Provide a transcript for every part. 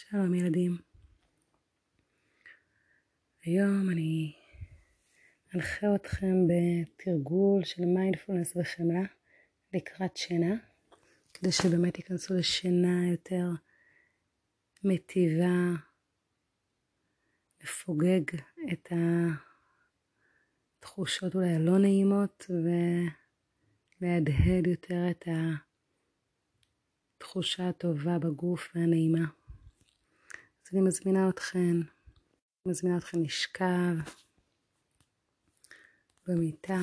שלום ילדים. היום אני אנחה אתכם בתרגול של מיינדפולנס וחמלה לקראת שינה, כדי שבאמת תיכנסו לשינה יותר מטיבה, לפוגג את התחושות אולי הלא נעימות ולהדהד יותר את התחושה הטובה בגוף והנעימה. אז אני מזמינה אתכן, מזמינה אתכן לשכב במיטה,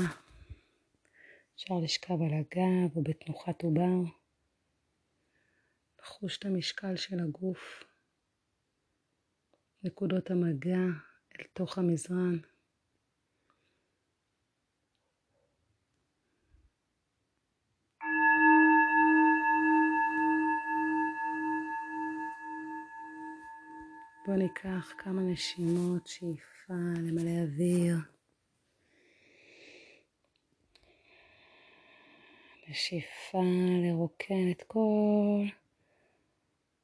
אפשר לשכב על הגב או בתנוחת עובר, לחוש את המשקל של הגוף, נקודות המגע אל תוך המזרן. בואו ניקח כמה נשימות, שאיפה למלא אוויר. נשיפה לרוקן את כל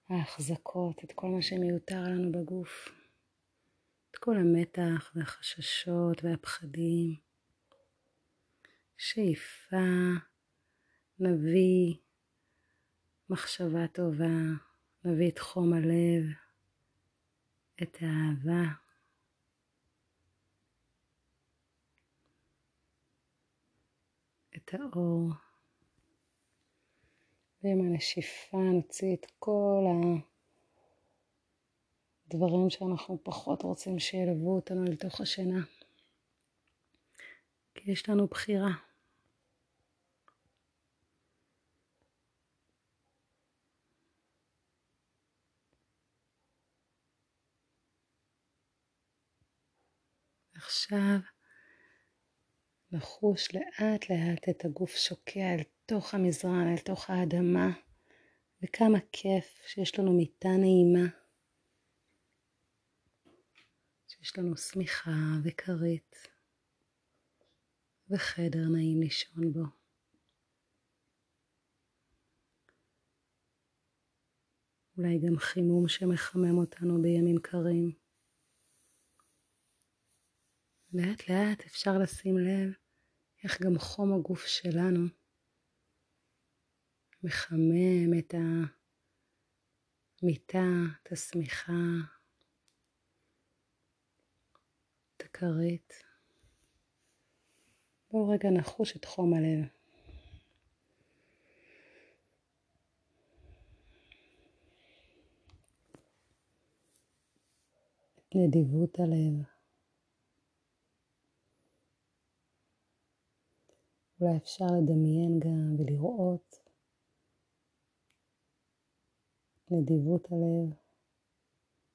ההחזקות, את כל מה שמיותר לנו בגוף. את כל המתח והחששות והפחדים. שאיפה, נביא מחשבה טובה, נביא את חום הלב. את האהבה. את האור. ועם הנשיפה נוציא את כל הדברים שאנחנו פחות רוצים שילוו אותנו אל תוך השינה. כי יש לנו בחירה. עכשיו לחוש לאט לאט את הגוף שוקע אל תוך המזרן, אל תוך האדמה, וכמה כיף שיש לנו מיטה נעימה, שיש לנו שמיכה וכרית וחדר נעים לישון בו. אולי גם חימום שמחמם אותנו בימים קרים. לאט לאט אפשר לשים לב איך גם חום הגוף שלנו מחמם את המיטה, את השמיכה, את הכרית. בואו רגע נחוש את חום הלב. נדיבות הלב. אולי אפשר לדמיין גם ולראות נדיבות הלב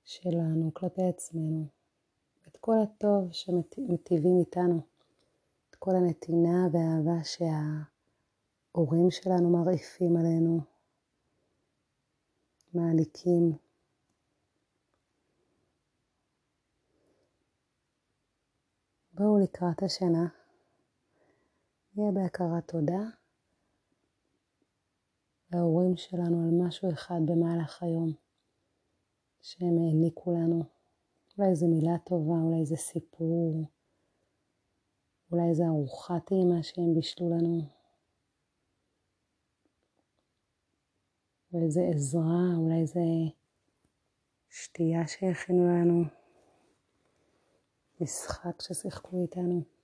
שלנו כלפי עצמנו, את כל הטוב שמטיבים איתנו, את כל הנתינה והאהבה שההורים שלנו מרעיפים עלינו, מעניקים. בואו לקראת השינה. נהיה בהכרת תודה להורים שלנו על משהו אחד במהלך היום שהם העניקו לנו. אולי איזה מילה טובה, אולי איזה סיפור, אולי איזה ארוחת טעימה שהם בישלו לנו. אולי איזה עזרה, אולי איזה שתייה שהכינו לנו, משחק ששיחקו איתנו.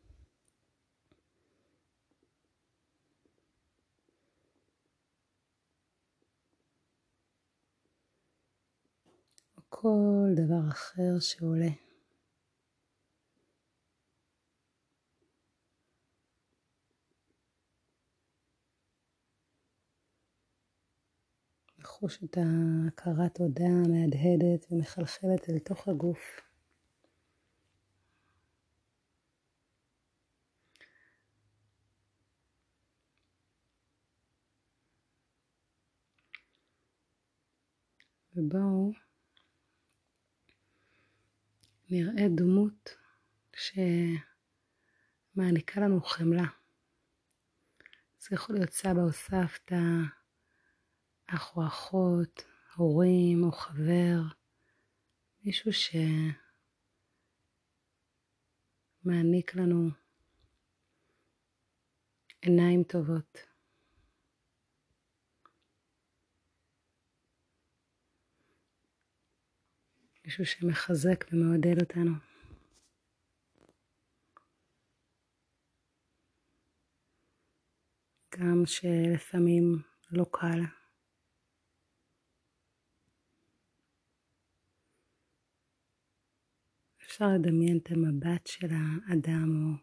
כל דבר אחר שעולה. לחוש את ההכרת תודה המהדהדת ומחלחלת אל תוך הגוף. ובואו נראה דמות שמעניקה לנו חמלה. זה יכול להיות סבא או סבתא, אח או אחות, הורים או חבר, מישהו שמעניק לנו עיניים טובות. מישהו שמחזק ומעודד אותנו. גם שלפעמים לא קל. אפשר לדמיין את המבט של האדם או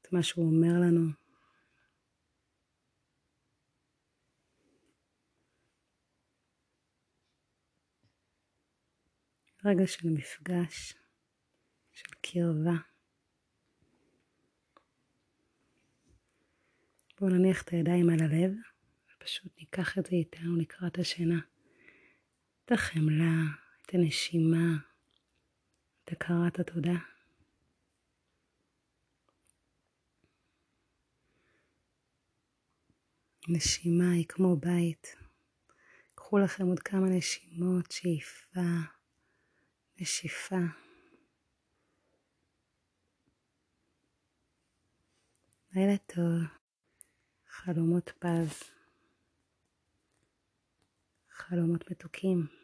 את מה שהוא אומר לנו. רגע של מפגש, של קרבה. בואו נניח את הידיים על הלב, ופשוט ניקח את זה איתנו לקראת השינה. את החמלה, את הנשימה, את הכרת התודה. נשימה היא כמו בית. קחו לכם עוד כמה נשימות, שאיפה, נשיפה. לילה טוב, חלומות פז, חלומות מתוקים.